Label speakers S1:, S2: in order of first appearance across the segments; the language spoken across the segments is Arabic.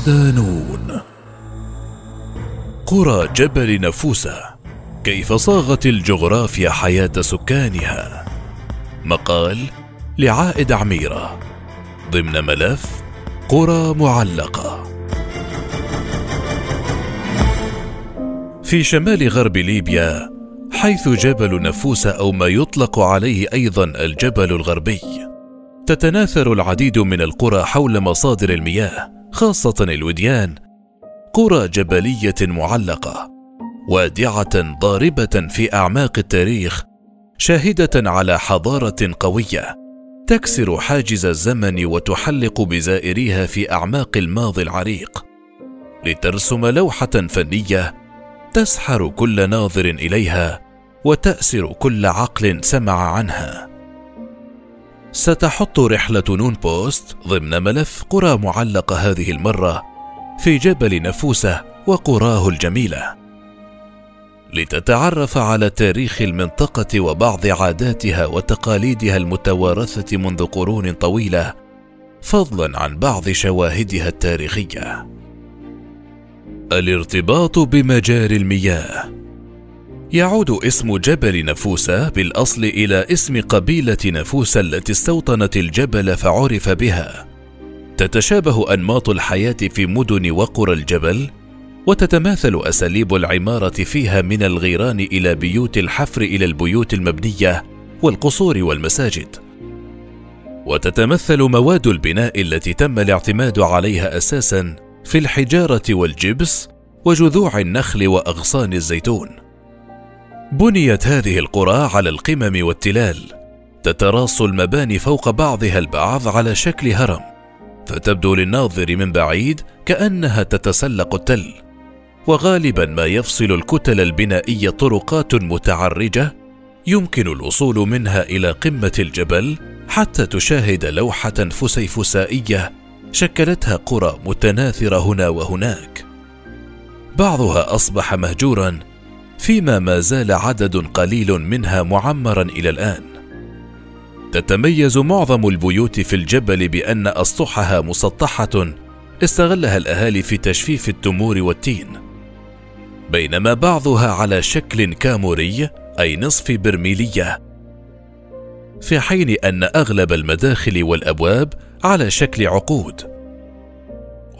S1: صدانون قرى جبل نفوسة كيف صاغت الجغرافيا حياة سكانها. مقال لعائد عميرة ضمن ملف قرى معلقة. في شمال غرب ليبيا حيث جبل نفوس أو ما يطلق عليه أيضا الجبل الغربي تتناثر العديد من القرى حول مصادر المياه. خاصة الوديان قرى جبلية معلقة وادعة ضاربة في أعماق التاريخ شاهدة على حضارة قوية تكسر حاجز الزمن وتحلق بزائريها في أعماق الماضي العريق. لترسم لوحة فنية تسحر كل ناظر إليها وتأسر كل عقل سمع عنها. ستحط رحلة نون بوست ضمن ملف قرى معلقة هذه المرة في جبل نفوسة وقراه الجميلة. لتتعرف على تاريخ المنطقة وبعض عاداتها وتقاليدها المتوارثة منذ قرون طويلة فضلا عن بعض شواهدها التاريخية. الارتباط بمجاري المياه يعود اسم جبل نفوسة بالأصل إلى اسم قبيلة نفوسة التي استوطنت الجبل فعرف بها. تتشابه أنماط الحياة في مدن وقرى الجبل، وتتماثل أساليب العمارة فيها من الغيران إلى بيوت الحفر إلى البيوت المبنية والقصور والمساجد. وتتمثل مواد البناء التي تم الاعتماد عليها أساسًا في الحجارة والجبس وجذوع النخل وأغصان الزيتون. بنيت هذه القرى على القمم والتلال تتراص المباني فوق بعضها البعض على شكل هرم فتبدو للناظر من بعيد كأنها تتسلق التل وغالبا ما يفصل الكتل البنائية طرقات متعرجة يمكن الوصول منها إلى قمة الجبل حتى تشاهد لوحة فسيفسائية شكلتها قرى متناثرة هنا وهناك. بعضها أصبح مهجورا فيما ما زال عدد قليل منها معمرا إلى الآن. تتميز معظم البيوت في الجبل بأن أسطحها مسطحة استغلها الأهالي في تجفيف التمور والتين. بينما بعضها على شكل كاموري أي نصف برميلية. في حين أن أغلب المداخل والأبواب على شكل عقود.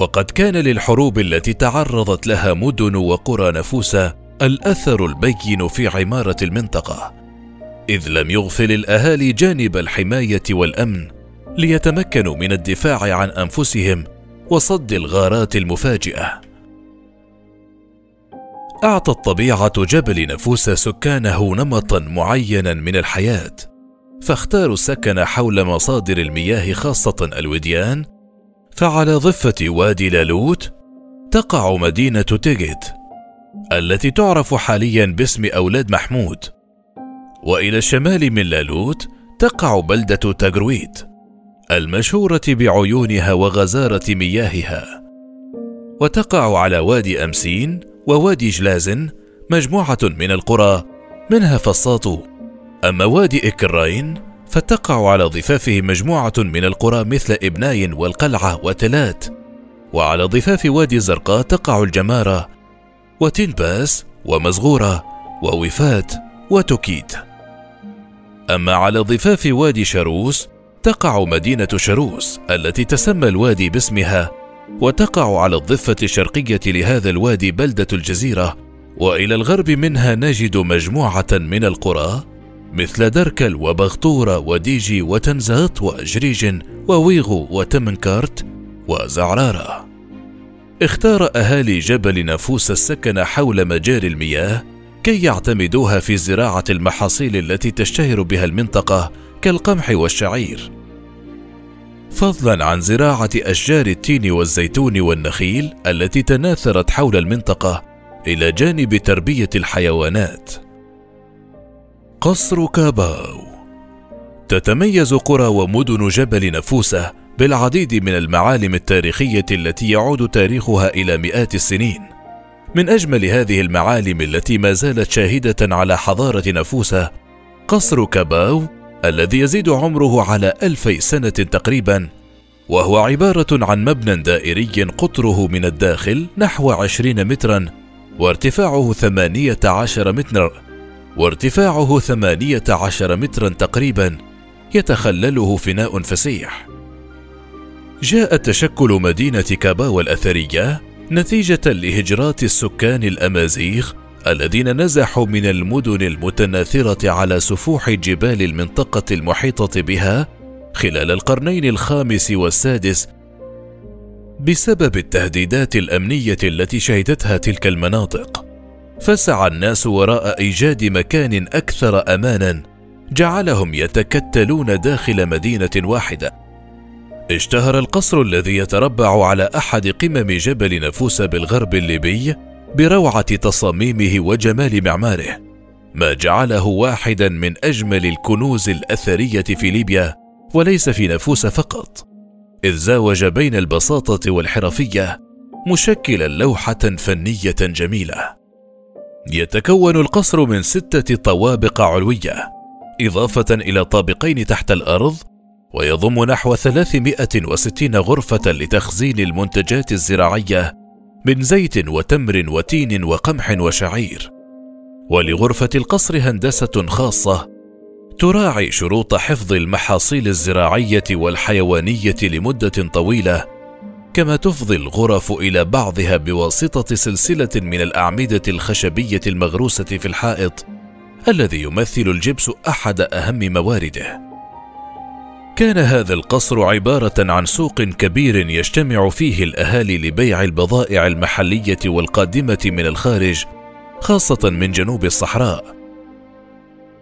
S1: وقد كان للحروب التي تعرضت لها مدن وقرى نفوسه الأثر البين في عمارة المنطقة إذ لم يغفل الأهالي جانب الحماية والأمن ليتمكنوا من الدفاع عن أنفسهم وصد الغارات المفاجئة. اعطت طبيعه جبل نفوس سكانه نمطا معينا من الحياة فاختاروا السكن حول مصادر المياه خاصة الوديان فعلى ضفة وادي لالوت تقع مدينة تيجيت التي تعرف حاليا باسم أولاد محمود. وإلى الشمال من لالوت تقع بلدة تاغرويت المشهورة بعيونها وغزارة مياهها. وتقع على وادي أمسين ووادي جلازن مجموعة من القرى منها فصاطو أما وادي إكراين فتقع على ضفافه مجموعة من القرى مثل إبناين والقلعة وتلات. وعلى ضفاف وادي زرقاء تقع الجمارة وتنباس ومزغورة ووفات وتوكيد أما على ضفاف وادي شاروس تقع مدينة شاروس التي تسمى الوادي باسمها وتقع على الضفة الشرقية لهذا الوادي بلدة الجزيرة وإلى الغرب منها نجد مجموعة من القرى مثل دركل وبغطورة وديجي وتنزات وأجريج وويغو وتمنكارت وزعرارة. اختار أهالي جبل نافوس السكن حول مجاري المياه كي يعتمدوها في زراعة المحاصيل التي تشتهر بها المنطقة كالقمح والشعير. فضلا عن زراعة أشجار التين والزيتون والنخيل التي تناثرت حول المنطقة إلى جانب تربية الحيوانات. قصر كاباو تتميز قرى ومدن جبل نفوسه بالعديد من المعالم التاريخية التي يعود تاريخها إلى مئات السنين. من أجمل هذه المعالم التي ما زالت شاهدة على حضارة نفوسه قصر كاباو الذي يزيد عمره على الفي سنة تقريبا وهو عبارة عن مبنى دائري قطره من الداخل نحو عشرين مترا وارتفاعه ثمانية عشر متر وارتفاعه ثمانية عشر مترا تقريبا يتخلله فناء فسيح. جاء تشكل مدينة كاباوا الأثرية نتيجة لهجرات السكان الأمازيغ الذين نزحوا من المدن المتناثرة على سفوح جبال المنطقة المحيطة بها خلال القرنين الخامس والسادس بسبب التهديدات الأمنية التي شهدتها تلك المناطق. فسعى الناس وراء إيجاد مكان أكثر أمانا جعلهم يتكتلون داخل مدينة واحدة. اشتهر القصر الذي يتربع على أحد قمم جبل نفوس بالغرب الليبي بروعة تصاميمه وجمال معماره ما جعله واحدا من أجمل الكنوز الأثرية في ليبيا وليس في نفوس فقط إذ زاوج بين البساطة والحرفية مشكلا لوحة فنية جميلة. يتكون القصر من ستة طوابق علوية إضافة إلى طابقين تحت الأرض ويضم نحو 360 غرفة لتخزين المنتجات الزراعية من زيت وتمر وتين وقمح وشعير. ولغرفة القصر هندسة خاصة تراعي شروط حفظ المحاصيل الزراعية والحيوانية لمدة طويلة كما تفضي الغرف إلى بعضها بواسطة سلسلة من الأعمدة الخشبية المغروسة في الحائط الذي يمثل الجبس أحد أهم موارده. كان هذا القصر عبارة عن سوق كبير يجتمع فيه الأهالي لبيع البضائع المحلية والقادمة من الخارج، خاصة من جنوب الصحراء.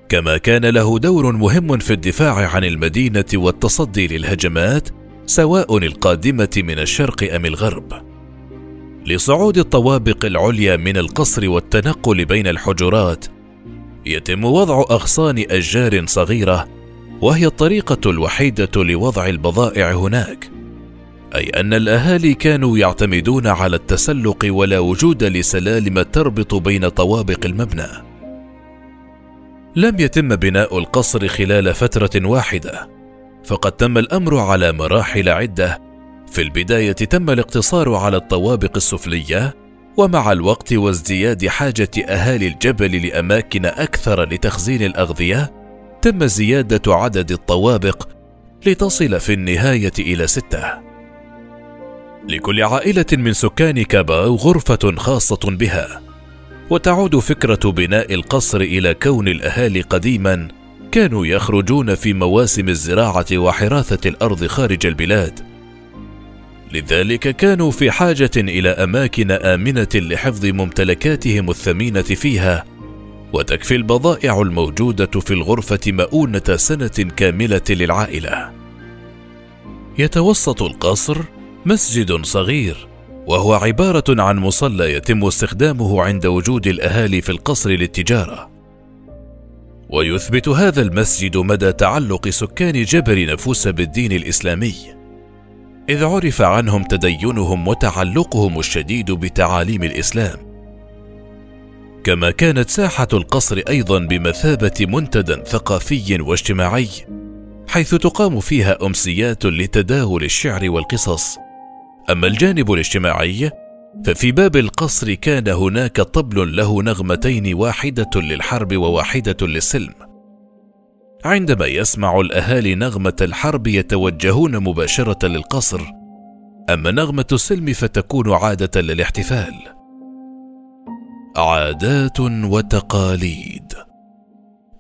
S1: كما كان له دور مهم في الدفاع عن المدينة والتصدي للهجمات، سواء القادمة من الشرق أم الغرب. لصعود الطوابق العليا من القصر والتنقل بين الحجرات، يتم وضع أغصان أشجار صغيرة وهي الطريقة الوحيدة لوضع البضائع هناك أي أن الأهالي كانوا يعتمدون على التسلق ولا وجود لسلالم تربط بين طوابق المبنى. لم يتم بناء القصر خلال فترة واحدة، فقد تم الأمر على مراحل عدة. في البداية تم الاقتصار على الطوابق السفلية، ومع الوقت وازدياد حاجة أهالي الجبل لأماكن أكثر لتخزين الأغذية، تم زيادة عدد الطوابق لتصل في النهاية إلى ستة. لكل عائلة من سكان كاباو غرفة خاصة بها، وتعود فكرة بناء القصر إلى كون الأهالي قديما كانوا يخرجون في مواسم الزراعة وحراثة الأرض خارج البلاد. لذلك كانوا في حاجة إلى أماكن آمنة لحفظ ممتلكاتهم الثمينة فيها وتكفي البضائع الموجودة في الغرفة مؤونة سنة كاملة للعائلة. يتوسط القصر مسجد صغير، وهو عبارة عن مصلى يتم استخدامه عند وجود الأهالي في القصر للتجارة. ويثبت هذا المسجد مدى تعلق سكان جبل نفوس بالدين الإسلامي، إذ عرف عنهم تدينهم وتعلقهم الشديد بتعاليم الإسلام. كما كانت ساحة القصر أيضا بمثابة منتدى ثقافي واجتماعي، حيث تقام فيها أمسيات لتداول الشعر والقصص. أما الجانب الاجتماعي، ففي باب القصر كان هناك طبل له نغمتين واحدة للحرب وواحدة للسلم. عندما يسمع الأهالي نغمة الحرب يتوجهون مباشرة للقصر، أما نغمة السلم فتكون عادة للاحتفال. عادات وتقاليد.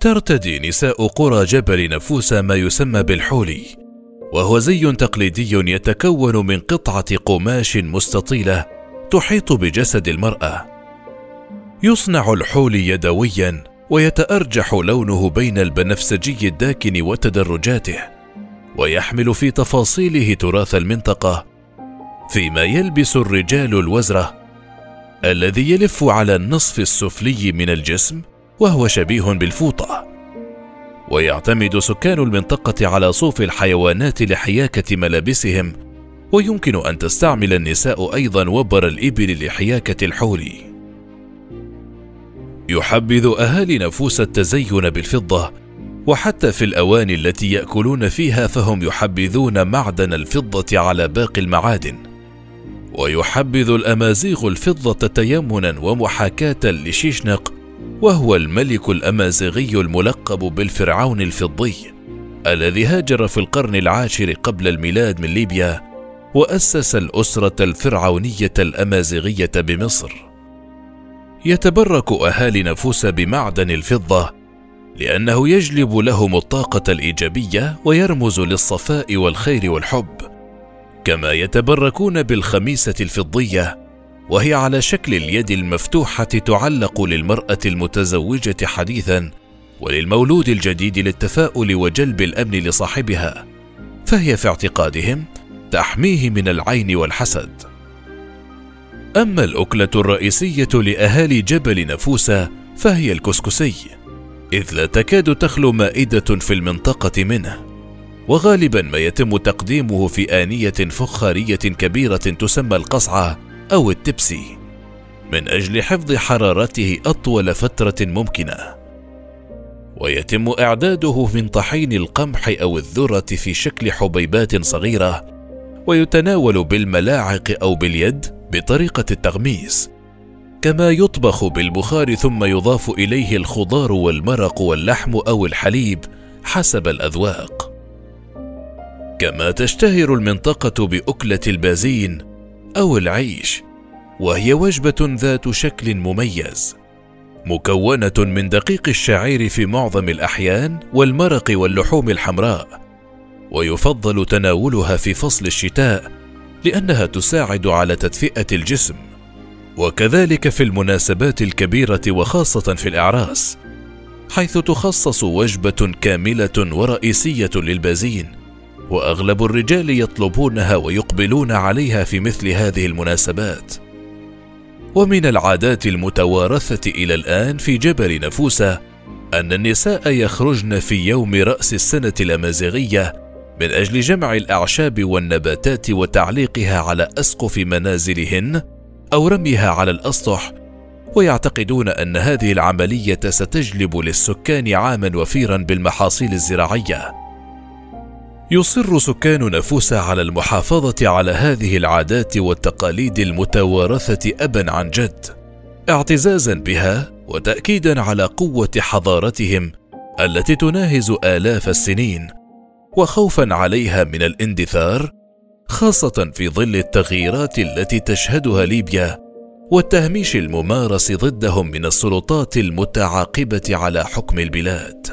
S1: ترتدي نساء قرى جبل نفوس ما يسمى بالحولي وهو زي تقليدي يتكون من قطعة قماش مستطيلة تحيط بجسد المرأة. يصنع الحولي يدويا ويتأرجح لونه بين البنفسجي الداكن وتدرجاته ويحمل في تفاصيله تراث المنطقة فيما يلبس الرجال الوزرة الذي يلف على النصف السفلي من الجسم وهو شبيه بالفوطة. ويعتمد سكان المنطقة على صوف الحيوانات لحياكة ملابسهم ويمكن أن تستعمل النساء أيضا وبر الإبل لحياكة الحول. يحبذ أهالي نفوس التزين بالفضة وحتى في الاواني التي يأكلون فيها فهم يحبذون معدن الفضة على باقي المعادن. ويحبذ الأمازيغ الفضة تيمنا ومحاكاة لشيشنق وهو الملك الأمازيغي الملقب بالفرعون الفضي الذي هاجر في القرن العاشر قبل الميلاد من ليبيا وأسس الأسرة الفرعونية الأمازيغية بمصر. يتبرك أهالي نفوس بمعدن الفضة لأنه يجلب لهم الطاقة الإيجابية ويرمز للصفاء والخير والحب. كما يتبركون بالخميسة الفضية وهي على شكل اليد المفتوحة تعلق للمرأة المتزوجة حديثا وللمولود الجديد للتفاؤل وجلب الأمن لصاحبها فهي في اعتقادهم تحميه من العين والحسد. أما الأكلة الرئيسية لأهالي جبل نفوسة فهي الكسكسي إذ لا تكاد تخلو مائدة في المنطقة منه. وغالبا ما يتم تقديمه في آنية فخارية كبيرة تسمى القصعة أو التبسي من أجل حفظ حرارته أطول فترة ممكنة. ويتم إعداده من طحين القمح أو الذرة في شكل حبيبات صغيرة ويتناول بالملاعق أو باليد بطريقة التغميس كما يطبخ بالبخار ثم يضاف إليه الخضار والمرق واللحم أو الحليب حسب الأذواق. كما تشتهر المنطقة بأكلة البازين أو العيش وهي وجبة ذات شكل مميز مكونة من دقيق الشعير في معظم الأحيان والمرق واللحوم الحمراء ويفضل تناولها في فصل الشتاء لأنها تساعد على تدفئة الجسم وكذلك في المناسبات الكبيرة وخاصة في الأعراس حيث تخصص وجبة كاملة ورئيسية للبازين وأغلب الرجال يطلبونها ويقبلون عليها في مثل هذه المناسبات. ومن العادات المتوارثة إلى الآن في جبل نفوسة أن النساء يخرجن في يوم رأس السنة الأمازيغية من أجل جمع الأعشاب والنباتات وتعليقها على أسقف منازلهن أو رميها على الأسطح ويعتقدون أن هذه العملية ستجلب للسكان عاما وفيرا بالمحاصيل الزراعية. يصر سكان نفوس على المحافظة على هذه العادات والتقاليد المتوارثة أبا عن جد اعتزازا بها وتاكيدا على قوة حضارتهم التي تناهز آلاف السنين وخوفا عليها من الاندثار خاصة في ظل التغييرات التي تشهدها ليبيا والتهميش الممارس ضدهم من السلطات المتعاقبة على حكم البلاد.